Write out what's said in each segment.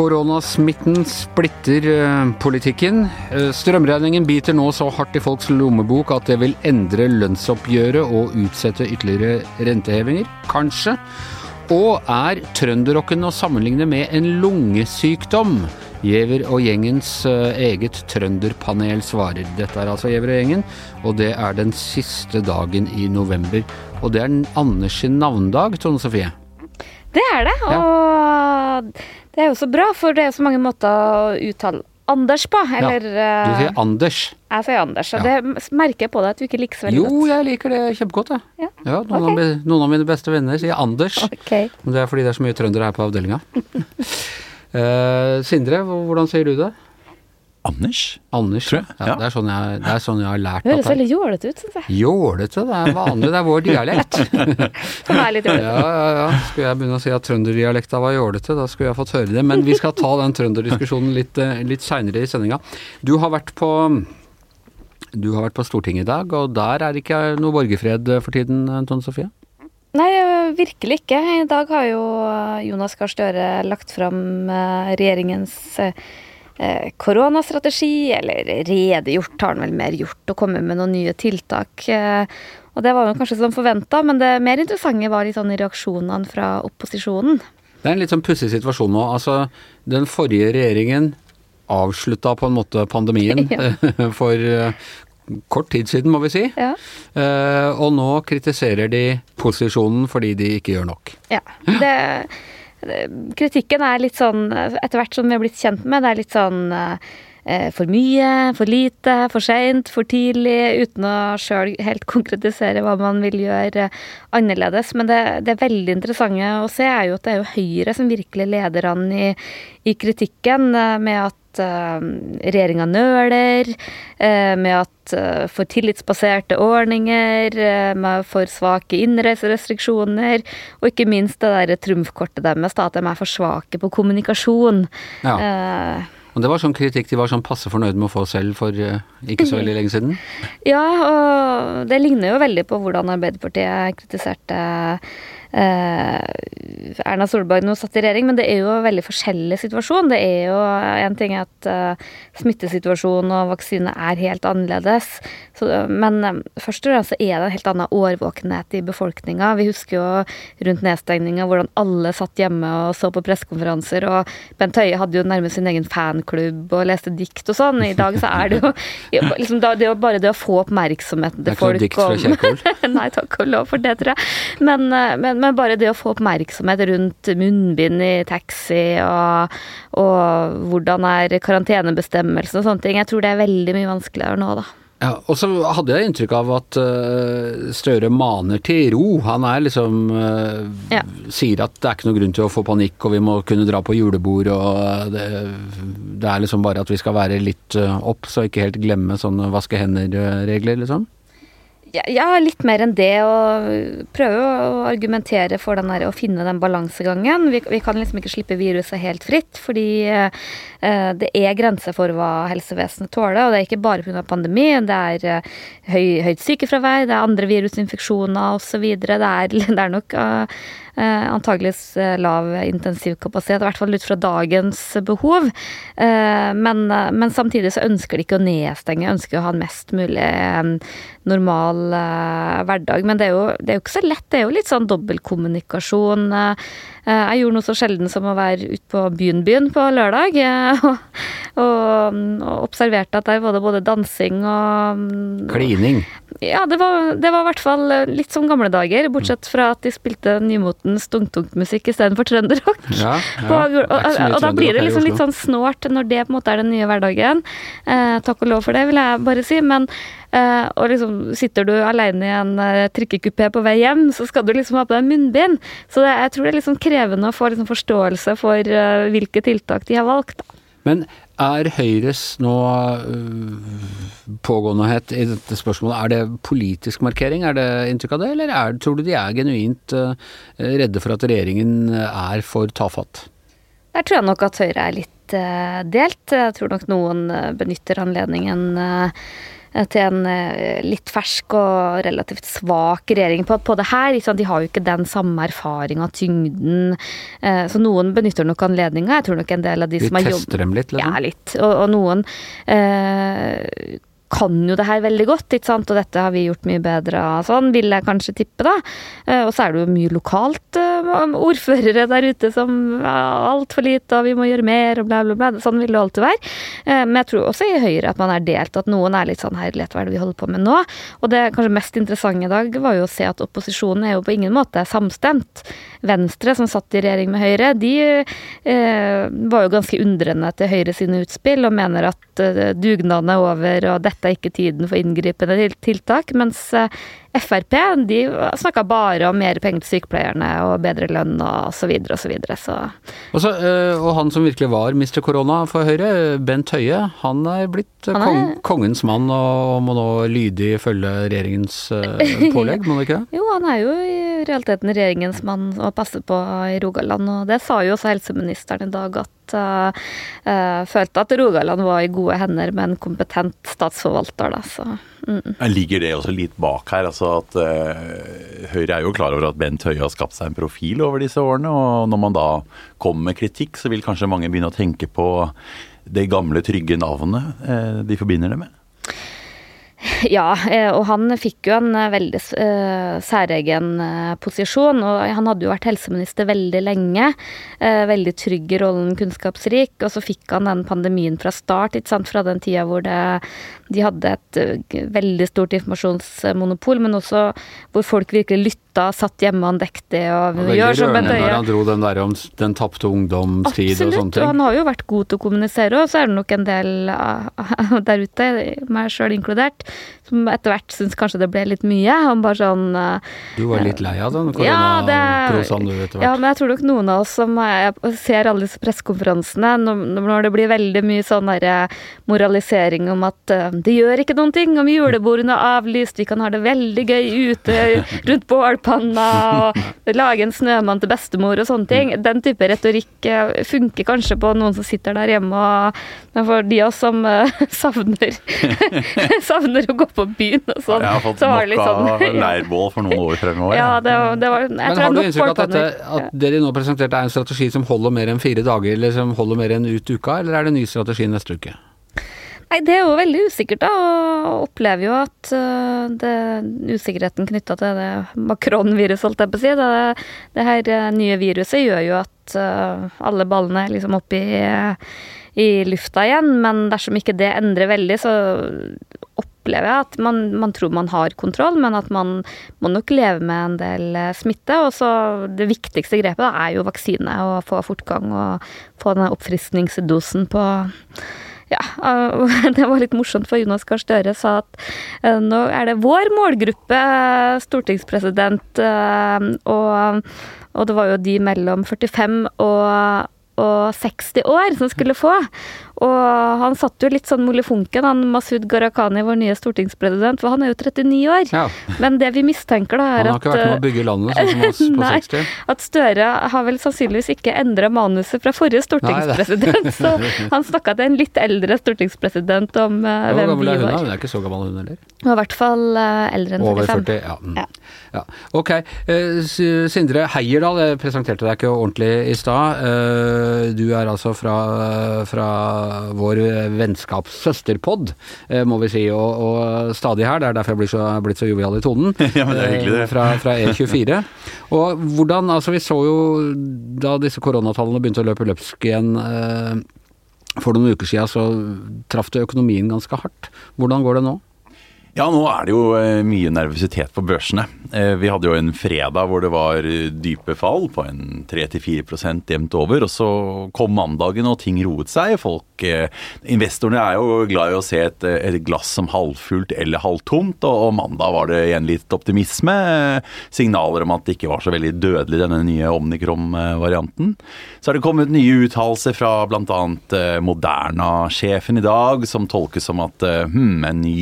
Koronasmitten splitter eh, politikken. Eh, Strømregningen biter nå så hardt i folks lommebok at det vil endre lønnsoppgjøret og utsette ytterligere rentehevinger. Kanskje. Og er trønderrocken å sammenligne med en lungesykdom? Giæver og gjengens eh, eget trønderpanel svarer. Dette er altså Giæver og gjengen, og det er den siste dagen i november. Og det er Anders sin navndag, Tone Sofie. Det er det, og det er jo så bra, for det er så mange måter å uttale Anders på. Eller Du sier eh, Anders. Jeg sier Anders, og Ja. det merker jeg på deg at du ikke liker så veldig Jo, godt. jeg liker det kjempegodt, jeg. Ja. noen, av, noen av mine beste venner sier Anders. Okay. Men det er fordi det er så mye trøndere her på avdelinga. Eh, Sindre, hvordan sier du det? Anders? Anders. Tror jeg, Ja, ja. Det, er sånn jeg, det er sånn jeg har lært Det høres veldig jålete ut, syns jeg. Jålete, det er vanlig, det er vår dialekt. For meg er litt jålete. ja, ja. Skulle jeg begynne å si at trønderdialekta var jålete, da skulle jeg fått høre det. Men vi skal ta den trønderdiskusjonen litt, eh, litt seinere i sendinga. Du har vært på du har vært på Stortinget i dag, og der er det ikke noe borgerfred for tiden, Tone Sofie? Nei, virkelig ikke. I dag har jo Jonas Gahr Støre lagt fram øh, regjeringens øh, øh, koronastrategi, eller redegjort har han vel mer gjort, og kommet med noen nye tiltak. Og det var jo kanskje som forventa, men det mer interessante var litt sånn reaksjonene fra opposisjonen. Det er en litt sånn pussig situasjon nå. Altså, den forrige regjeringen avslutta på en måte pandemien Ja. for eh, kort tid siden, må vi si. Ja. Eh, og nå kritiserer de posisjonen fordi de ikke gjør nok. ja. Det, det, kritikken er litt sånn, etter hvert som vi har blitt kjent med, det er litt sånn eh, for mye, for lite, for seint, for tidlig, uten å sjøl helt konkretisere hva man vil gjøre annerledes. Men det, det veldig interessante å se er jo at det er jo Høyre som virkelig leder an i, i kritikken, eh, med at uh, regjeringa nøler, uh, med at uh, for tillitsbaserte ordninger, eh, med for svake innreiserestriksjoner, og ikke minst det derre trumfkortet deres, da, at de er for svake på kommunikasjon. Ja. Eh, Og det var sånn kritikk de var sånn passe fornøyd med å få selv for eh, ikke så veldig lenge siden. Ja, og det ligner jo veldig på hvordan Arbeiderpartiet kritiserte eh, Erna Solberg nå satt i regjering, men det er jo en veldig forskjellig situasjon. Det er jo en ting at eh, smittesituasjonen og vaksine er helt annerledes, så, men eh, først og fremst er det en helt annen årvåkenhet i befolkninga. Vi husker jo rundt nedstengninga hvordan alle satt hjemme og så på pressekonferanser, og Bent Høie hadde jo nærmest sin egen fanklubb og leste dikt og sånn. I dag så er det jo liksom, det er jo bare det å få oppmerksomheten til folk Det er ikke noe dikt fra Kjerkol. Nei, takk og lov for det, tror jeg. Men, eh, men, men bare det å få oppmerksomhet rundt munnbind i taxi, og, og hvordan er karantenebestemmelsen og sånne ting, jeg tror det er veldig mye vanskeligere nå, da. Ja, og så hadde jeg inntrykk av at uh, Støre maner til ro. Han er liksom uh, Ja. Sier at det er ikke noe grunn til å få panikk, og vi må kunne dra på julebord, og det, det er liksom bare at vi skal være litt uh, opp, så ikke helt glemme sånne vaske hender-regler, liksom. Ja, litt mer enn det, og prøve å argumentere for den der, å finne den balansegangen. Vi, vi kan liksom ikke slippe viruset helt fritt, fordi eh, det er grenser for hva helsevesenet tåler. Og det er ikke bare pga. pandemi, det er eh, høy, høyt sykefravær, det er andre virusinfeksjoner osv. Det, er- det er nok eh, antageligvis eh, lav intensivkapasitet, i hvert fall ut fra dagens behov. Eh, men, eh, men samtidig så ønsker de ikke å nedstenge, ønsker å ha en mest mulig eh, normal eh, hverdag. Men det er, jo, det er jo ikke så lett, det er jo litt sånn dobbeltkommunikasjon. Eh, eh, jeg gjorde noe så sjelden som å være ute på Byen-byen på lørdag, eh, og, og, og observerte at der var det både dansing og Klining. ja, det var, det var i hvert fall eh, litt som gamle dager, bortsett fra at de spilte nymotens tungtungmusikk istedenfor trønderrock. Ja, ja. og, og, og, da blir det liksom litt sånn snålt når det på en måte er den nye hverdagen. Eh, takk og lov for det, vil jeg bare si. Men eh, og liksom sitter du alene i en eh, trikkekupé på vei hjem, så skal du liksom ha på deg munnbind. Så det, jeg tror det er sånn krevende å få liksom forståelse for eh, hvilke tiltak de har valgt. Da. Men er Høyres nå pågåendehet pågåenhet i dette spørsmålet, er det politisk markering? Er det inntrykk av det, eller er, tror du de er genuint øh, redde for at regjeringen er for tafatt? Der tror jeg nok at Høyre er litt eh, delt. Jeg tror nok noen benytter anledningen til en litt fersk og relativt svak regjering på, på det her. De har jo ikke den samme erfaringa, tyngden. Så noen benytter nok anledninga. Jeg tror nok en del av de, de som har jobbet Vi tester dem litt, liksom? Ja, litt. Og, og noen eh, kan jo det her veldig godt, ikke sant? og dette har vi gjort mye bedre av sånn, vil jeg kanskje tippe, da. Eh, og så er det jo mye lokalt uh, ordførere der ute som altfor lite, og vi må gjøre mer, og bla, bla, bla. Sånn vil det alltid være. Uh, men jeg tror også i Høyre at man er delt, at noen er litt sånn herlighet, hva er det vi holder på med nå? Og det kanskje mest interessante i dag var jo å se at opposisjonen er jo på ingen måte samstemt. Venstre, som satt i regjering med Høyre, de eh, var jo ganske undrende til Høyre sine utspill, og mener at dugnaden er over, og dette dette er ikke tiden for inngripende tiltak. Mens eh, Frp de snakka bare om mer penger til sykepleierne og bedre lønn og så videre og så videre. Så. Også, eh, og han som virkelig var Mr. Korona for Høyre, Bent Høie, han er blitt han er... Kong, kongens mann og må nå lydig følge regjeringens eh, pålegg, må han ikke det? Jo, han er jo i realiteten regjeringens mann og passer på i Rogaland, og det sa jo også helseministeren i dag at uh, uh, følte at Rogaland var i gode hender med en kompetent statsforvalter. Da, så, mm. Ligger det også litt bak her? altså at uh, Høyre er jo klar over at Bent Høie har skapt seg en profil over disse årene. og Når man da kommer med kritikk, så vil kanskje mange begynne å tenke på det gamle, trygge navnet de forbinder det med? Ja, eh, og han fikk jo en eh, veldig uh, særegen posisjon. Og han hadde jo vært helseminister veldig lenge. Veldig trygg i rollen kunnskapsrik. Og så fikk han den pandemien fra start, ikke sant, fra den tida hvor det, de hadde et veldig stort informasjonsmonopol, men også hvor folk virkelig lytta, satt hjemme andektig og gjør som Bent Høie. Han dro den der om den tapte ungdomstid Absolutt, og sånne ting. Absolutt, og han har jo vært god til å kommunisere, og så er det nok en del der ute, meg sjøl inkludert, som etter hvert syns kanskje det ble litt mye. Han bare sånn uh, Du var litt lei av den koronaprosaen ja, du etter hvert? Ja, men jeg tror nok noen av oss som er, ser alle disse pressekonferansene, når, det blir veldig mye sånn derre moralisering om at uh, det gjør ikke noen ting om julebordene er avlyst, vi kan ha det veldig gøy ute rundt bålpanna og lage en snømann til bestemor og sånne ting. Den type retorikk uh, funker kanskje på noen som sitter der hjemme, og for de av oss som savner savner å gå på byen og sånn. Jeg har fått nok sånn, av leirbål for noen år fremover. Ja, det var, det var, Men har du inntrykk av at, dette, at det de nå presenterte er en strategi som holder mer enn fire dager, eller som holder mer enn ut uka, eller er det en ny strategi neste uke? Nei, Det er jo veldig usikkert, da. Og opplever jo at uh, det, usikkerheten knytta til det Macron-viruset, holdt jeg på å si. Det, det her uh, nye viruset gjør jo at uh, alle ballene er liksom oppi i lufta igjen. Men dersom ikke det endrer veldig, så opplever jeg at man, man, tror man har kontroll, men at man må nok leve med en del eh, smitte. Og så det viktigste grepet da, er jo vaksine, og få fortgang og få den oppfriskningsdosen på ja, det var litt morsomt, for Jonas Gahr Støre sa at eh, nå er det vår målgruppe, stortingspresident, eh, og, og det var jo de mellom 45 og og 60 år som skulle få. Og han satt jo litt sånn molefonken, han Masud Gharahkhani, vår nye stortingspresident, for han er jo 39 år. Ja. Men det vi mistenker da, er at Han har ikke vært med å bygge landet sånn som oss på nei, 60? At Støre har vel sannsynligvis ikke endra manuset fra forrige stortingspresident. Nei, så han snakka til en litt eldre stortingspresident om uh, hvem vi var. Hun er ikke så gammel hun heller. Hun er i hvert fall uh, eldre enn 45. Over 40, ja. Mm. ja. ja. Ok. Uh, Sindre Heierdal, jeg presenterte deg ikke ordentlig i stad. Uh, du er altså fra, fra vår vennskapssøsterpod, eh, må vi si, og, og, stadig her. Det er derfor jeg blir så, blitt så jovial i tonen. ja, men det er hyggelig, det. Eh, fra, fra E24. Og hvordan, altså vi så jo da disse koronatallene begynte å løpe løpsk igjen eh, for noen uker siden, så traff det økonomien ganske hardt. Hvordan går det nå? Ja, nå er det jo eh, mye nervøsitet på børsene. Eh, vi hadde jo en fredag hvor det var eh, dype fall på en 3-4% jevnt over. Og så kom mandagen og ting roet seg. Folk, investorene er jo glad i å se et, et glass som halvfullt eller halvtomt. Og, mandag var det igjen litt optimisme. Signaler om at det ikke var så veldig dødelig denne nye omnikrom-varianten. Så har det kommet nye uttalelser fra bl.a. Moderna-sjefen i dag, som tolkes som at hmm, en ny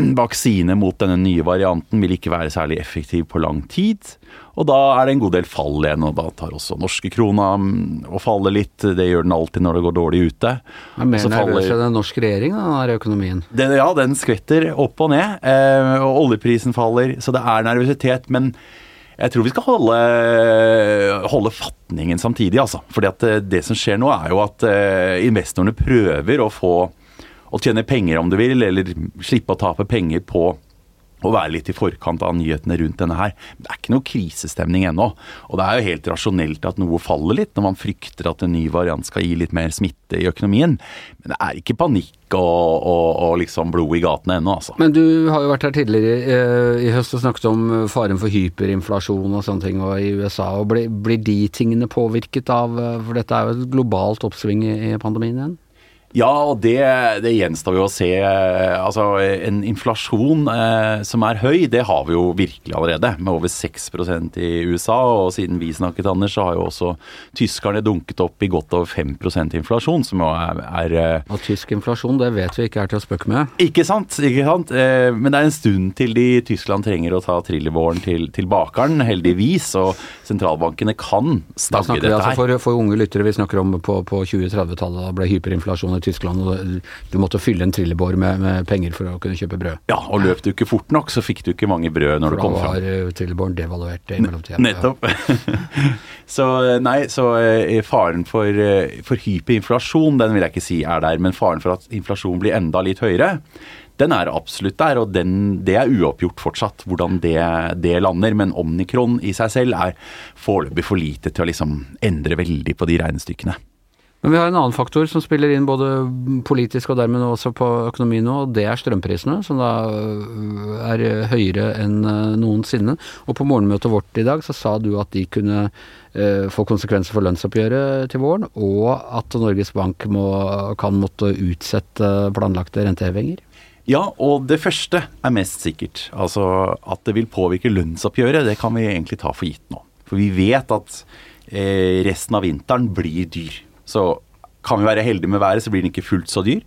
vaksine mot denne nye varianten vil ikke være særlig effektiv på lang tid. Og da er det en god del fall igjen, og da tar også norske krona å og faller litt. Det gjør den alltid når det går dårlig ute. Er mer nervøs enn den norske regjering, da, den økonomien. Den, ja, den skvetter opp og ned, eh, og oljeprisen faller, så det er nervøsitet. Men jeg tror vi skal holde, holde fatningen samtidig, altså. Fordi at eh, det som skjer nå, er jo at eh, investorene prøver å få å tjene penger, om du vil, eller slippe å tape penger på å være litt i forkant av nyhetene rundt denne her. Det er ikke noe krisestemning ennå. Og det er jo helt rasjonelt at noe faller litt når man frykter at en ny variant skal gi litt mer smitte i økonomien. Men det er ikke panikk og, og, og liksom blod i gatene ennå, altså. Men du har jo vært her tidligere i, i høst og snakket om faren for hyperinflasjon og sånne ting og i USA. og Blir, blir de tingene påvirket av eh, For dette er jo et globalt oppsving i pandemien igjen? Ja, og det, det gjenstår jo å se. Altså, En inflasjon eh, som er høy, det har vi jo virkelig allerede. Med over 6% i USA. Og siden vi snakket, Anders, så har jo også tyskerne dunket opp i godt over 5% inflasjon, som jo er, er eh, Og tysk inflasjon, det vet vi ikke er til å spøke med. Ikke sant? ikke sant? Eh, Men det er en stund til de i Tyskland trenger å ta trillebåren til, til bakeren, heldigvis. Og sentralbankene kan Da stagge snakker vi dette altså her. for, for unge lyttere, vi snakker om på, på 2030-tallet. Da ble hyperinflasjon i Tyskland, og du måtte fylle en trillebår med, med penger for å kunne kjøpe brød. Ja, og løp du ikke fort nok, så fikk du ikke mange brød når For du da kom fram. var eh, trillebåren devaluert i mellomtiden. Nettopp. så nei, så eh, faren for, eh, for hyperinflasjon, den vil jeg ikke si er der. Men faren for at inflasjon blir enda litt høyere, den er absolutt der. Og den, det er uoppgjort fortsatt, hvordan det, det lander. Men omnikron i seg selv er foreløpig for lite til å liksom endre veldig på de regnestykkene. Men vi har en annen faktor som spiller inn både politisk og dermed også på økonomien nå, og det er strømprisene, som da øh, er høyere enn øh, noensinne. Og på morgenmøtet vårt i dag så sa du at de kunne øh, få konsekvenser for lønnsoppgjøret til våren, og at Norges Bank må, kan måtte utsette planlagte rentehevinger. Ja, og det første er mest sikkert. Altså at det vil påvirke lønnsoppgjøret, det kan vi egentlig ta for gitt nå. For vi vet at resten av vinteren blir dyr. Så kan vi være heldige med været, så blir den ikke fullt så dyr.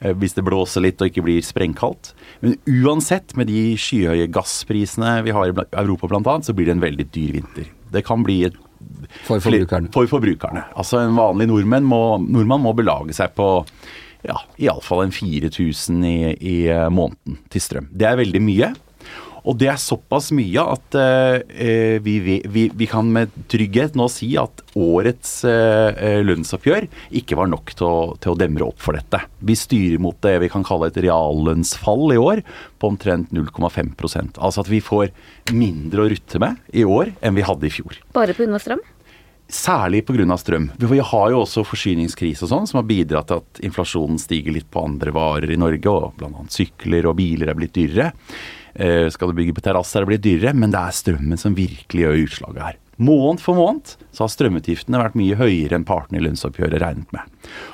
eh, Hvis det blåser litt og ikke blir sprengkaldt. Men uansett, med de skyhøye gassprisene vi har i Europa bl.a., så blir det en veldig dyr vinter. Det kan bli et For forbrukerne. for forbrukerne. Altså en vanlig nordmann må, nordmann må belage seg på ja, iallfall en 4000 i, i eh, måneden til strøm. Det er veldig mye. Og det er såpass mye at eh, vi, vi, vi kan med trygghet nå si at årets eh, lønnsoppgjør ikke var nok til å, til å demre opp for dette. Vi styrer mot det vi kan kalle et reallønnsfall i år på omtrent 0,5% Altså at vi får mindre å rutte med i år enn vi hadde i fjor. Bare pga. strøm? Særlig pga. strøm. Vi har jo også forsyningskrise og sånn, som har bidratt til at inflasjonen stiger litt på andre varer i Norge, og bl.a. sykler og biler er blitt dyrere. Eh, skal du bygge på terrasser, er det blir dyrere, men det er strømmen som virkelig gjør utslaget her. Måned for måned så har strømutgiftene vært mye høyere enn partene i lønnsoppgjøret regnet med.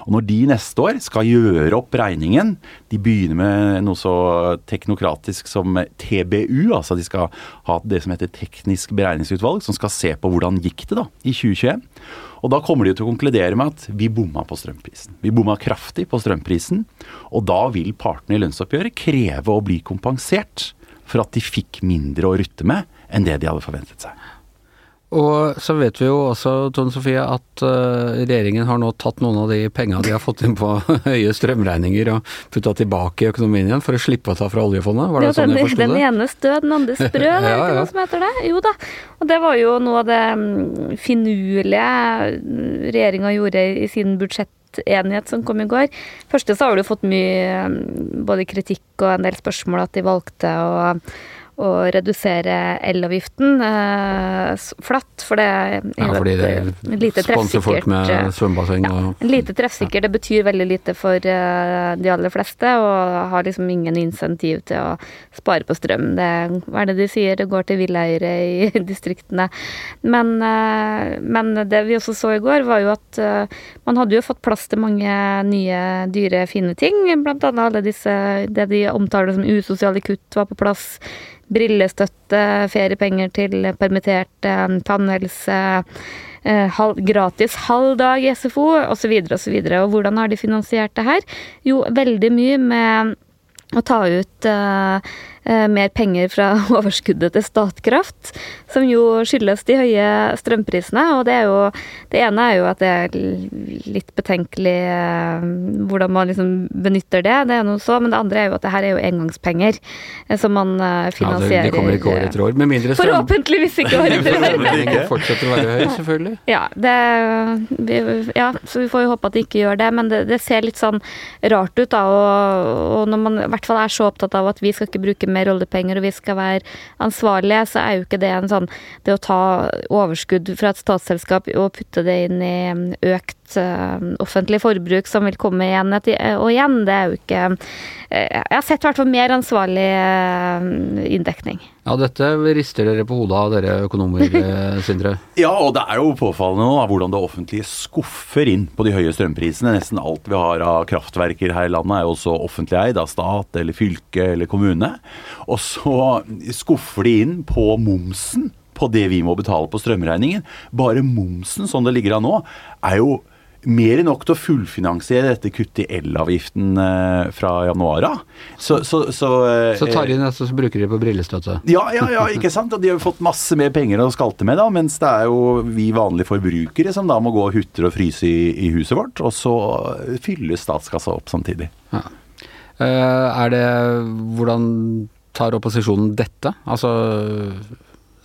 Og når de neste år skal gjøre opp regningen, de begynner med noe så teknokratisk som TBU, altså de skal ha det som heter teknisk beregningsutvalg, som skal se på hvordan gikk det da i 2021. Og da kommer de til å konkludere med at vi bomma på strømprisen. Vi bomma kraftig på strømprisen, og da vil partene i lønnsoppgjøret kreve å bli kompensert for at de fikk mindre å rutte med enn det de hadde forventet seg. Og så vet vi jo også, Tone Sofie, at øh, regjeringen har nå tatt noen av de penga de har fått inn på høye strømregninger og putta tilbake i økonomien igjen for å slippe å ta fra oljefondet. Var det Ja, sånn jeg den, det? den det? ene stød, den andre sprø, det er Ja, ikke ja. noe som heter det? Jo da. Og det var jo noe av det mm, finurlige regjeringa gjorde i sin budsjettenighet som kom i går. Første så har du fått mye mm, både kritikk og en del spørsmål at de valgte å å redusere elavgiften eh, flatt, for det er Ja, fordi det et lite treffsikkert. folk eh, med svømmebasseng og Lite treffsikker. Det betyr veldig lite for eh, de aller fleste, og har liksom ingen insentiv til å spare på strøm. Det, hva er det de sier? Det går til villeiere i distriktene. Men, eh, men det vi også så i går, var jo at eh, man hadde jo fått plass til mange nye, dyre, fine ting. Blant annet alle disse, det de omtaler som usosiale kutt var på plass. Brillestøtte, feriepenger til permitterte, tannhelse, eh, halv, gratis halv dag i SFO osv. osv. Og hvordan har de finansiert det her? Jo, veldig mye med å ta ut uh, uh, mer penger fra overskuddet til Statkraft, som jo skyldes de høye strømprisene. Og det er jo Det ene er jo at det er litt betenkelig uh, hvordan man liksom benytter det, det er noe så, men det andre er jo at det her er jo engangspenger som man finansierer. Ja, det, det kommer ikke år etter år, med mindre strøm... Forhåpentligvis ikke år etter år. fortsetter å være høy, selvfølgelig. Ja, det, vi, ja, så vi får jo håpe at de ikke gjør det, men det, det ser litt sånn rart ut da, og, og når man i hvert fall er så opptatt av at vi skal ikke bruke mer oljepenger og vi skal være ansvarlige, så er jo ikke det en sånn Det å ta overskudd fra et statsselskap og putte det inn i um, økt uh, offentlig forbruk som vil komme igjen og igjen, det er jo ikke uh, Jeg har sett i hvert fall mer ansvarlig inndekning. Ja, dette rister dere på hodet av, dere økonomer, eh, Sindre? ja, og det er jo påfallende nå hvordan det offentlige skuffer inn på de høye strømprisene. Nesten alt vi har av kraftverker her i landet er jo også offentlig eid av stat eller fylke eller kommune. Og så skuffer de inn på momsen på det vi må betale på strømregningen. Bare momsen som det ligger an nå, er jo mer enn nok til å fullfinansiere dette kuttet i elavgiften eh, fra januar av. Så, så, så, eh, så tar de inn så bruker de på brillestøtte? Ja, ja, ja, ikke sant. Og de har jo fått masse mer penger å skalte med, da, mens det er jo vi vanlige forbrukere som da må gå og hutre og fryse i, i huset vårt, og så fylles statskassa opp samtidig. Ja. Uh, er det Hvordan tar opposisjonen dette? Altså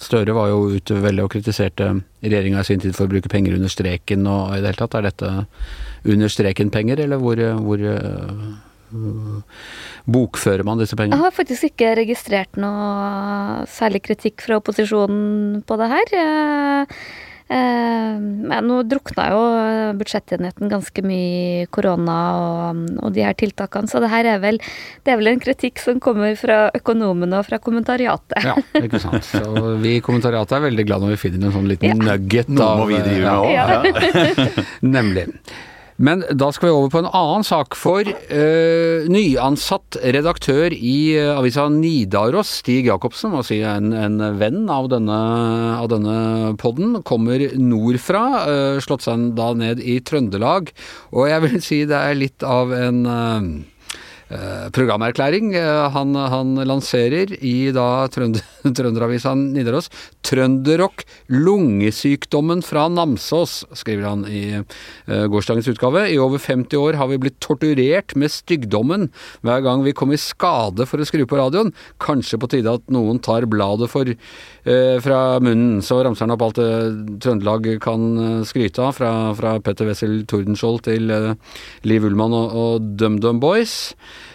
Støre var jo ute veldig og kritiserte regjeringa i sin tid for å bruke penger under streken og i det hele tatt. Er dette under streken-penger, eller hvor, hvor uh, bokfører man disse pengene? Jeg har faktisk ikke registrert noe særlig kritikk fra opposisjonen på det her. Eh, men nå drukna jo budsjettenheten ganske mye i korona og, og, de her tiltakene, så det her er vel, det er vel en kritikk som kommer fra økonomene og fra kommentariatet. Ja, ikke sant. Så vi i kommentariatet er veldig glad når vi finner en sånn liten ja. nugget av Noe må vi drive med òg. Ja. Nemlig. Men da skal vi over på en annen sak. For uh, nyansatt redaktør i uh, avisa Nidaros, Stig Jacobsen, si en, en venn av denne, av denne podden, kommer nordfra. Uh, slått seg da ned i Trøndelag. Og jeg vil si det er litt av en programerklæring eh, han, han, lanserer i da trønder, Trønderavisa Nidaros. 'Trønderrock lungesykdommen fra Namsos', skriver han i uh, gårsdagens utgave. I over 50 år har vi blitt torturert med styggdommen hver gang vi kom i skade for å skru på radioen. Kanskje på tide at noen tar bladet for, uh, fra munnen. Så ramser han opp alt det Trøndelag kan skryte av, fra, fra Petter Wessel Tordenskjold til uh, Liv Ullmann og, og DumDum Boys.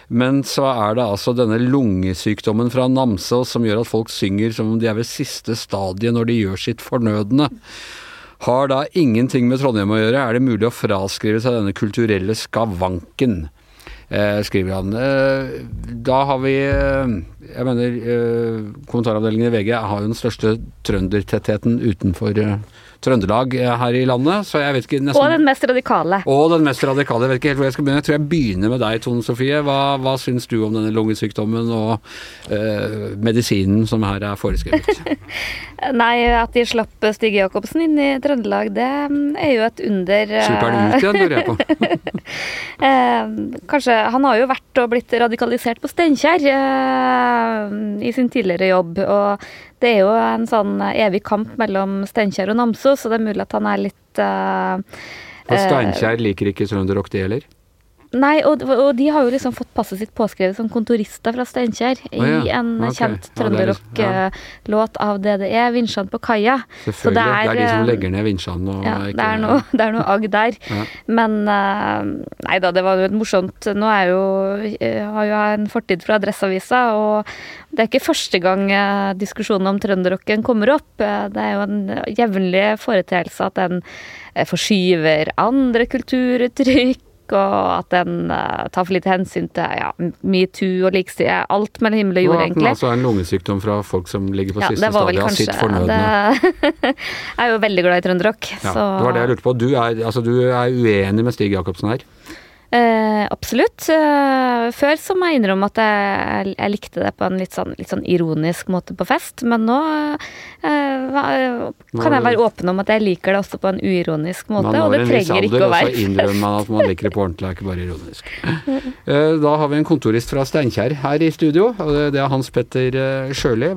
Men så er det altså denne lungesykdommen fra Namsos som gjør at folk synger som om de er ved siste stadiet når de gjør sitt fornødne. Har da ingenting med Trondheim å gjøre, er det mulig å fraskrive seg denne kulturelle skavanken. Eh, skriver han. Eh, da har vi eh, Jeg mener, kommentaravdelingen i VG har jo den største trøndertettheten utenfor Trøndelag eh, her i landet, så jeg vet ikke nesten... Og den mest radikale. Og den mest radikale. Jeg vet ikke helt hvor jeg skal begynne. Jeg tror jeg begynner med deg, Tone Sofie. Hva, hva syns du om denne lungesykdommen og uh, medisinen som her er foreskrevet? Nei, at de slapp Stig Jacobsen inn i Trøndelag, det er jo et under. Uh... Slipper han ut igjen, lurer jeg på. kanskje Han har jo vært og blitt radikalisert på Steinkjer i sin tidligere jobb. og det er jo en sånn evig kamp mellom Steinkjer og Namsos, så det er mulig at han er litt uh, For Steinkjer liker ikke trønderrock, det heller? Nei, og, og, de har jo liksom fått passet sitt påskrevet som kontorister fra Steinkjer i oh, ja. en okay. kjent trønderrock-låt ja. av DDE, 'Vinsjene på kaia'. Selvfølgelig. Det er, det er, de som eh, legger ned vinsjene og ja, ikke, det, er noe, det er noe agg der. Men uh, Nei da, det var jo et morsomt Nå er jo, har jo jeg en fortid fra Adresseavisa, og det er ikke første gang diskusjonen om trønderrocken kommer opp. Det er jo en jevnlig foreteelse at den forskyver andre kulturuttrykk og at den uh, tar for lite hensyn til ja, metoo og likestilling. Alt mellom himmel og jord, egentlig. Og at den altså er en lungesykdom fra folk som ligger på ja, siste stadiet av sitt fornødne. Det, jeg er jo veldig glad i trønderrock. Ja, så. Det var det jeg lurte på. Du er, altså, du er uenig med Stig Jacobsen her? Eh, absolutt. Eh, før så må jeg innrømme at jeg, jeg likte det på en litt sånn, litt sånn, ironisk måte på fest, men nå eh, kan jeg være åpen om at jeg liker det også på en uironisk måte, Man og når det en viss trenger alder, ikke å og så være innrømmer man at man liker det på ordentlig, er ikke bare ironisk. Eh, Da har vi en kontorist fra Steinkjer her i studio, og det det er Hans Petter eh, Sjøli.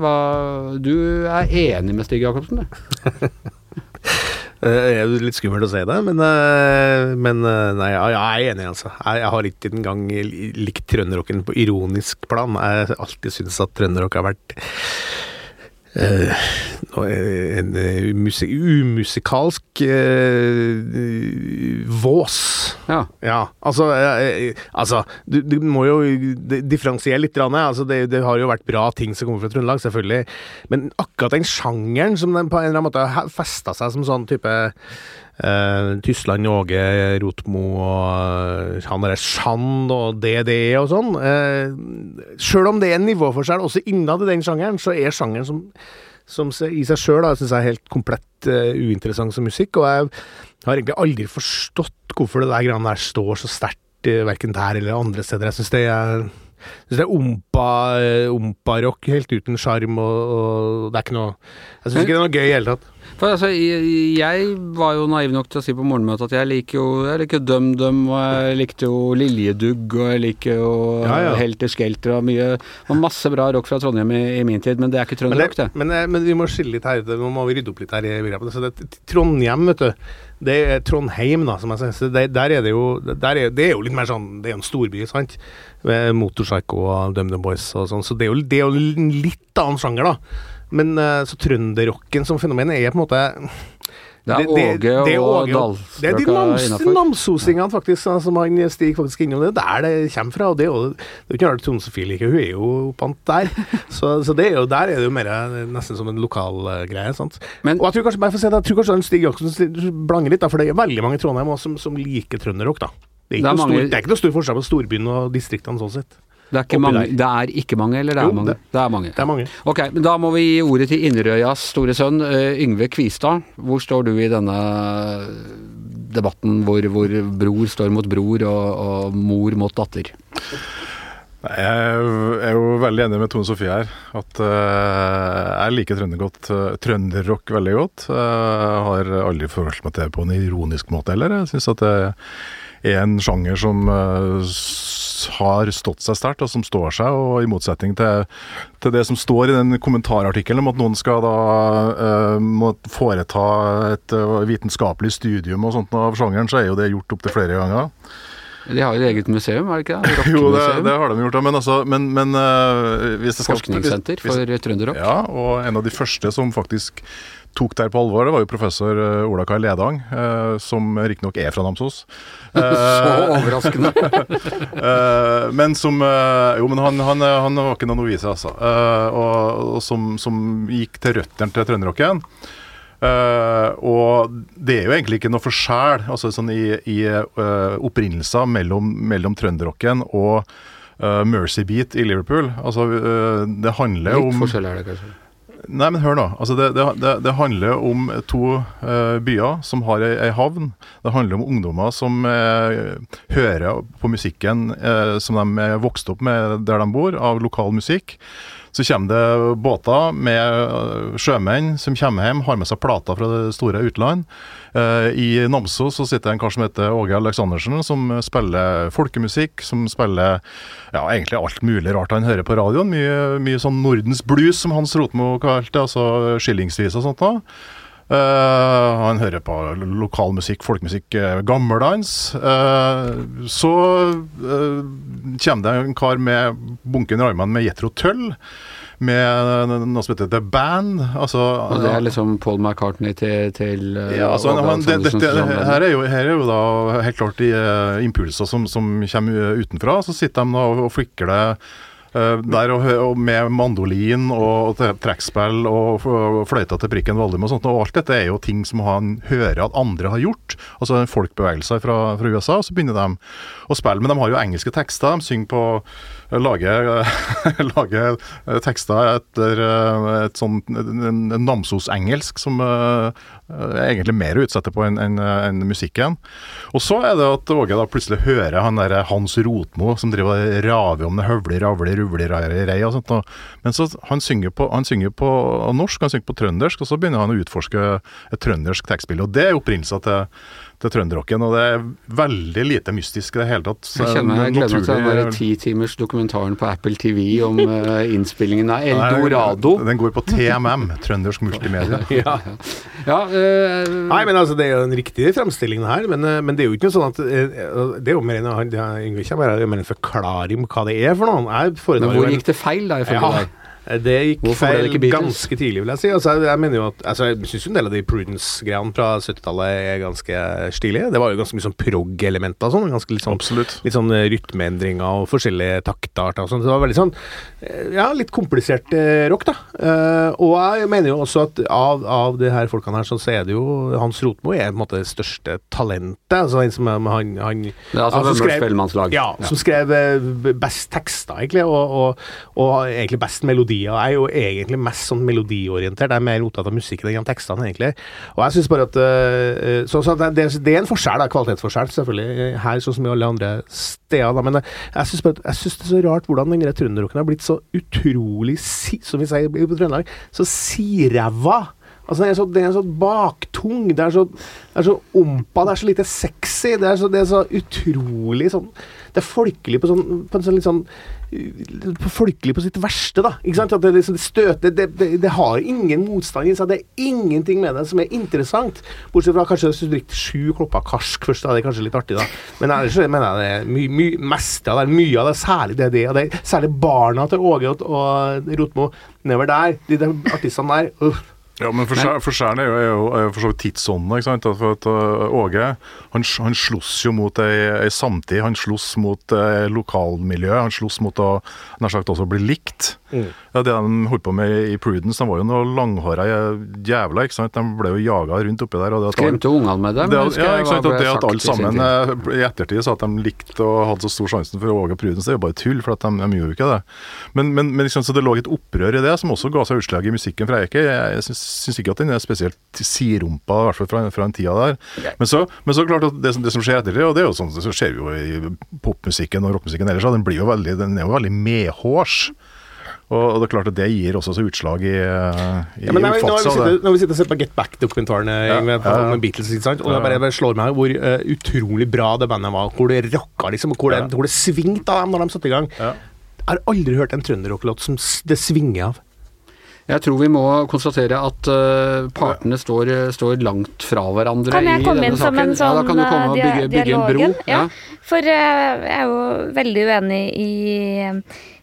Du er enig med Stig Jacobsen, du? Eh, Det er litt skummelt å si det, men, eh, men eh, nei, jeg er enig, altså. Jeg, har den gang likt trønderrocken på ironisk plan. Jeg har alltid syntes at trønderrock har vært er en eh, musik umusikalsk uh, vås. Ja. Ja, altså, uh, altså du, du må jo differensiere litt. Altså, det, det har jo vært bra ting som kommer fra Trøndelag, selvfølgelig. Men akkurat den sjangeren som den på en eller annen måte har festa seg som sånn type eh, Tyskland, Åge, Rotmo og eh, han derre Sjand og DDE og sånn. Uh, Sjøl om det er en nivåforskjell også innad i den sjangeren, så er sjangeren som som i seg sjøl syns jeg er helt komplett uh, uinteressant som musikk. Og jeg har egentlig aldri forstått hvorfor det der greiene der står så sterkt, uh, verken der eller andre steder. Jeg syns det er synes det er ompa-rock ompa-rock helt uten sjarm, og, og det er ikke noe Jeg syns ikke det er noe gøy i det hele tatt. For altså, jeg, var jo naiv nok til å si på morgenmøtet at jeg liker jo jeg liker DumDum, og jeg likte jo Liljedugg, og jeg liker jo Ja, ja. Helter Skelter og mye og Masse bra rock fra Trondheim i, i min tid, men det er ikke trønderrock, det, det. men, eh, men vi må skille litt her. Nå må vi rydde opp litt her i begrepene. Så det, Trondheim, vet du. Det er Trondheim, da, som jeg sier. Det, Der er det jo er, Det er jo litt mer sånn Det er jo en storby, sant? Motorpsycho og DumDum Boys og sånn. Så det er jo, det er jo en litt annen sjanger, da. Men eh, så trønderrocken som fenomen er på en måte Det er Åge det er og Åge og- Det er de nams, namsosingene faktisk, som han Stig faktisk er innom. Det er der det kommer fra. og Det er jo det er jo ikke rart Trond Sofie liker, hun er jo oppant der. Så, så det er jo, der er det jo mer eh, nesten som en lokal Uh, greie. sant? Men- og jeg tror kanskje for å si det, jeg tror kanskje Stig Jakobsen blanger litt, da, for det er veldig mange i Trondheim også som, som liker trønderrock. da. Det er, ikke Det er stor, det er ikke noe stor forskjell på storbyen og distriktene sånn sett. Det er, ikke mange, det er ikke mange, eller det er Jo, mange? det- Det er mange. Det er mange. Ok, men da må vi gi ordet til Inderøyas store sønn, eh, Yngve Kvistad. Hvor står du i denne debatten hvor, hvor bror står mot bror og, og mor mot datter? Jeg er jo veldig enig med Tone Sofie her. At eh, jeg liker trøndergodt, uh, trønderrock veldig godt. Jeg har aldri forholdt meg til det på en ironisk måte heller. Jeg syns at det er en sjanger som eh, har stått seg sterkt, og som står seg. Og i motsetning til, til det som står i den kommentarartikkelen om at noen skal da uh, må foreta et uh, vitenskapelig studium og sånt av sjangeren, så er jo det gjort opptil flere ganger. De har jo et eget museum, er det ikke det? Jo, det, det har de gjort, men, altså, men, men uh, det Forskningssenter hvis- for trønderrock. Ja, og en av de første som faktisk tok der på alvor, det var jo professor Ola Kai Ledang, som riktignok er fra Namsos. Så overraskende. eh, men som eh, Jo, men han, han, han var ikke noen novise, altså. Eh, og, og som, som gikk til røttene til trønderrocken. Uh, og det er jo egentlig ikke noe forskjell altså sånn i, i uh, opprinnelser mellom, mellom trønderrocken og uh, Mercy Beat i Liverpool. Altså, det handler Litt om forskjell er det kanskje. Nei, men hør nå. Altså det, det, det, handler om to uh, byer som har ei, ei havn. Det handler om ungdommer som uh, hører på musikken uh, som de er vokst opp med der de bor, av lokal musikk. Så kommer det båter med eh, sjømenn som kommer hjem, har med seg plater fra det store utland. Eh, I Namsos så sitter en kar som heter Åge Aleksandersen, som spiller folkemusikk, som spiller ja, egentlig alt mulig rart han hører på radioen. Mye, mye sånn Nordens blues, som Hans Rotmo kalte det, altså skillingsvis og sånt. da. Eh, han hører på lokal musikk, folkemusikk, uh, gammeldans. Eh, så eh, kommer det en kar med bunken i armene med Jetro Tull, med noe som heter The Band. Altså, Og det er liksom Paul McCartney til, til eh, ja, altså, han, det, det, det, her, er jo, her er jo da helt klart de uh, impulser som, som kommer utenfra. Så sitter de da og, og flikker det eh, der og, og med mandolin og, trekkspill og, fløyta til prikken Valdum og sånt. Og alt dette er jo ting som han hører at andre har gjort. Altså folkbevegelser fra, fra USA. Og så begynner de å spille. Men de har jo engelske tekster. De synger på lager, lager tekster etter eh, et sånn en, en Namsos-engelsk som eh, er egentlig mer utsette på enn en, en musikken. Og så er det at Åge da plutselig hører han der Hans Rotmo som driver og raver om det høvler, ravler, ruvli, rei, og sånt. Men så han synger, på, han synger på norsk, han synger på trøndersk, og så begynner han å utforske et trøndersk tekstbilde. Og det er opprinnelsen til, til trønderrocken, og det er veldig lite mystisk i det hele tatt. Så Jeg kjenner jeg gleder meg til den der ti timers dokumentaren på Apple TV om uh, innspillingen av Eldorado. Den går på TMM, trøndersk multimedia. Ja. Ja, uh, Nei, men altså, Det er jo en riktig fremstilling her, men, eh, men det er jo ikke noe sånn at Det er jo mer enn er- Yngve med en forklaring på hva det er for noe. Jeg men hvor gikk det feil, da, ifølge Ja, deg? Det gikk Hvorfor feil det ganske tidlig, vil jeg si. Altså, jeg, mener jo at altså, Jeg syns en del av de Prudence-greiene fra 70-tallet er ganske stilige. Det var jo ganske mye sånn prog-elementer og sånn. Ganske litt sånn Absolutt. Litt sånn eh, rytmeendringer og forskjellige taktarter og sånn. Så det var veldig sånn eh, Ja, litt komplisert eh, rock, da. Eh, og jeg mener jo også at av, av de her folkene her, så er det jo Hans Rotmo er på en måte det største talentet. Altså en som han, han, han Det er altså som skrev- ja, som skrev eh, best tekster, egentlig, og, og, og egentlig best melodier. Jeg er jo egentlig mest sånn melodiorientert. Jeg er mer opptatt av musikken enn tekstene, egentlig. Og jeg synes bare at eh, Så, så det, det- er en forskjell, da, kvalitetsforskjell, selvfølgelig, eh, her sånn som i alle andre steder. Da. Men eh, jeg synes bare Jeg synes det er så rart hvordan den der trønderrocken har blitt så utrolig, si, som vi sier på Trøndelag, så siræva. Altså, den er så, den er så baktung. Det er så, det er så ompa, det er så lite sexy. Det er så, det er så utrolig sånn Det er folkelig på sånn På en sånn litt sånn uh, Folkelig på sitt verste, da. Ikke sant? At det, liksom, det støter det, det, det har ingen motstand i seg. Det er ingenting med det som er interessant. Bortsett fra kanskje hvis du drikker sju klopper karsk først, da er det kanskje litt artig, da. Men ellers mener jeg det er my, my, meste av det, mye av det, særlig det, det, det særlig barna til Åge og, og Rotmo nedover der. De de artistene der. uff. Ja, men forskjell- Forskjellen er jo, er jo, er jo for så vidt tidsånden. ikke sant? For at uh, Åge han, han sloss jo mot ei, ei samtid. Han sloss mot eh, lokalmiljøet. Han sloss mot å nær sagt også bli likt. Mm. Ja, Det de holdt på med i Prudence, de var jo noen langhåra jævla. ikke sant? De ble jo jaga rundt oppi der. Skremte ungene med dem? det, ja, ikke sant, det at alle sammen eh, i ettertid sa at de likte og hadde så stor sjansen for å våge Prudence, det er jo bare tull, for at de, de gjorde jo ikke det. Men, men, men liksom, så det lå et opprør i det, som også ga seg utslag i musikken fra Eike. Jeg jeg syns ikke at den er spesielt sidrumpa, i hvert fall fra, fra den tida der. Men så, men så klart at det, som- det som skjer etter det, og det er jo sånn det skjer jo i popmusikken og rockmusikken ellers, den, blir jo veldig, den er jo veldig medhårs. Og, og det er klart at det gir også så utslag i, eh, i Ja, men når, vi- når, vi av sitter, når vi sitter og ser på Get Back-dokumentaren eh, Ja, med, ja, ja. med Beatles, ikke sant? og det bare, bare slår meg hvor uh, utrolig bra det bandet var. Hvor det rocka, liksom. Hvor det, Ja. hvor det svingte av dem når de satte i gang. Ja. Jeg har aldri hørt en trønderrocklåt som det svinger av. Jeg tror vi må konstatere at uh, partene står, står langt fra hverandre Kan jeg komme denne inn som en sånn ja, da kan du komme og eh, bygge, bygge en bro. Ja. Ja. For uh, jeg er jo veldig uenig i,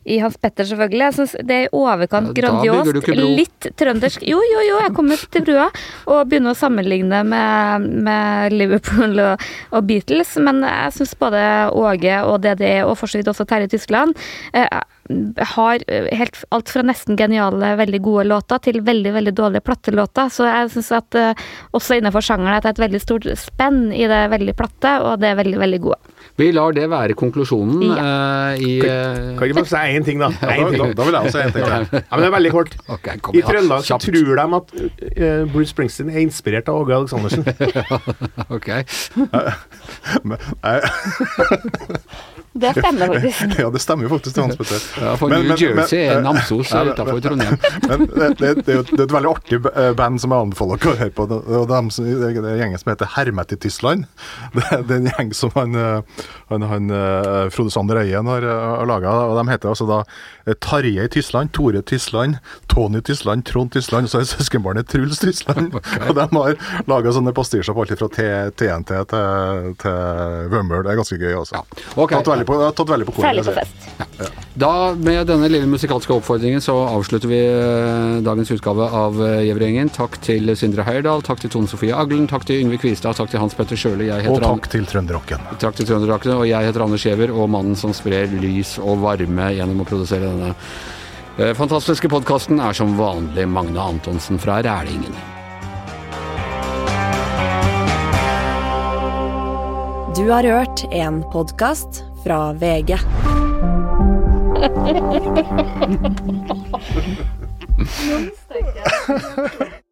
i Hans Petter, selvfølgelig. Jeg synes det er i overkant grandiost. Litt trøndersk. Jo, jo, jo, jeg kommer til brua og begynner å sammenligne med, med Liverpool og, og Beatles, men jeg syns både Åge og DDE og for så vidt også Terje Tyskland eh, har helt alt fra nesten geniale, veldig gode låter til veldig, veldig dårlige plattelåter. Så jeg syns at eh, også innenfor sjangeren at det er et veldig stort spenn i det veldig platte, og det er veldig, veldig gode. Vi lar det være konklusjonen eh, i Kan eh, ikke bare si én ting, da? Ja, da, ting. da, da vil jeg også si en ting. Ja, men det er veldig kort. Okay, kom I Trøndelag så tror de at uh, Bruce Springsteen er inspirert av Åge Aleksandersen. Ok. Det stemmer faktisk. ja, det stemmer jo faktisk til Hans Petter. Ja, for Men- New men- Jersey men- er Namsos Ja, det- utafor Trondheim. Men det, det, det, er jo- det er et veldig artig eh, band som jeg anbefaler dere å høre på. Det, det, er det er gjengen som heter Hermet i Tyskland. Det, det er en gjeng som han, eh, han, han eh, Frode Sander Øyen har, har laga. De heter altså da Tarjei Tysland, Tore Tysland, Tony Tysland, Trond Tysland, og så er søskenbarnet Truls Tysland. Og de har laga sånne pastisjer på alt fra TNT til, til Vømmøl. Det er ganske gøy, altså. Ok. Tatt jeg har tatt veldig på kornet. Særlig på fest. Ja. Da, med denne lille musikalske oppfordringen, så avslutter vi eh, dagens utgave av eh, Gjevrgjengen. Takk til Sindre Heierdal, takk til Tone Sofie Aglen, takk til Yngve Kvistad, takk til Hans Petter Sjøli. Jeg Og takk An- til Trønderrocken. Takk til Trønderrocken. og jeg heter Anders Giæver, og mannen som sprer lys og varme gjennom å produsere denne eh, fantastiske podkasten, er som vanlig Magne Antonsen fra Rælingen. Du har hørt en podkast fra VG.